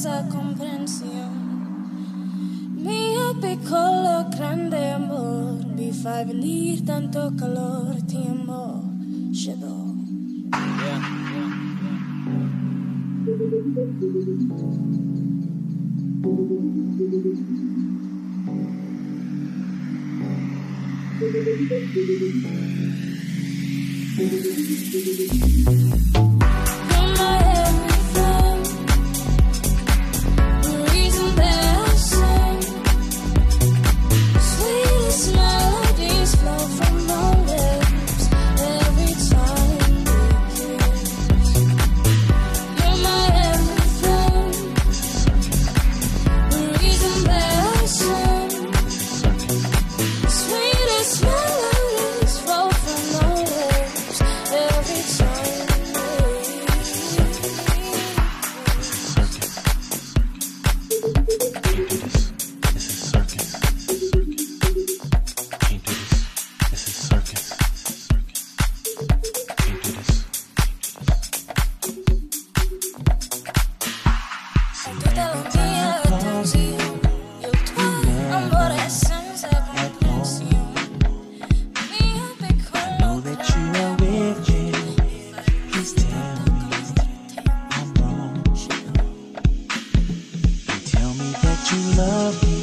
esa comprensión. Mi piccolo grande amor mi fa venir tanto calor, tiempo llegó. Yeah, yeah, yeah. love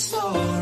sola.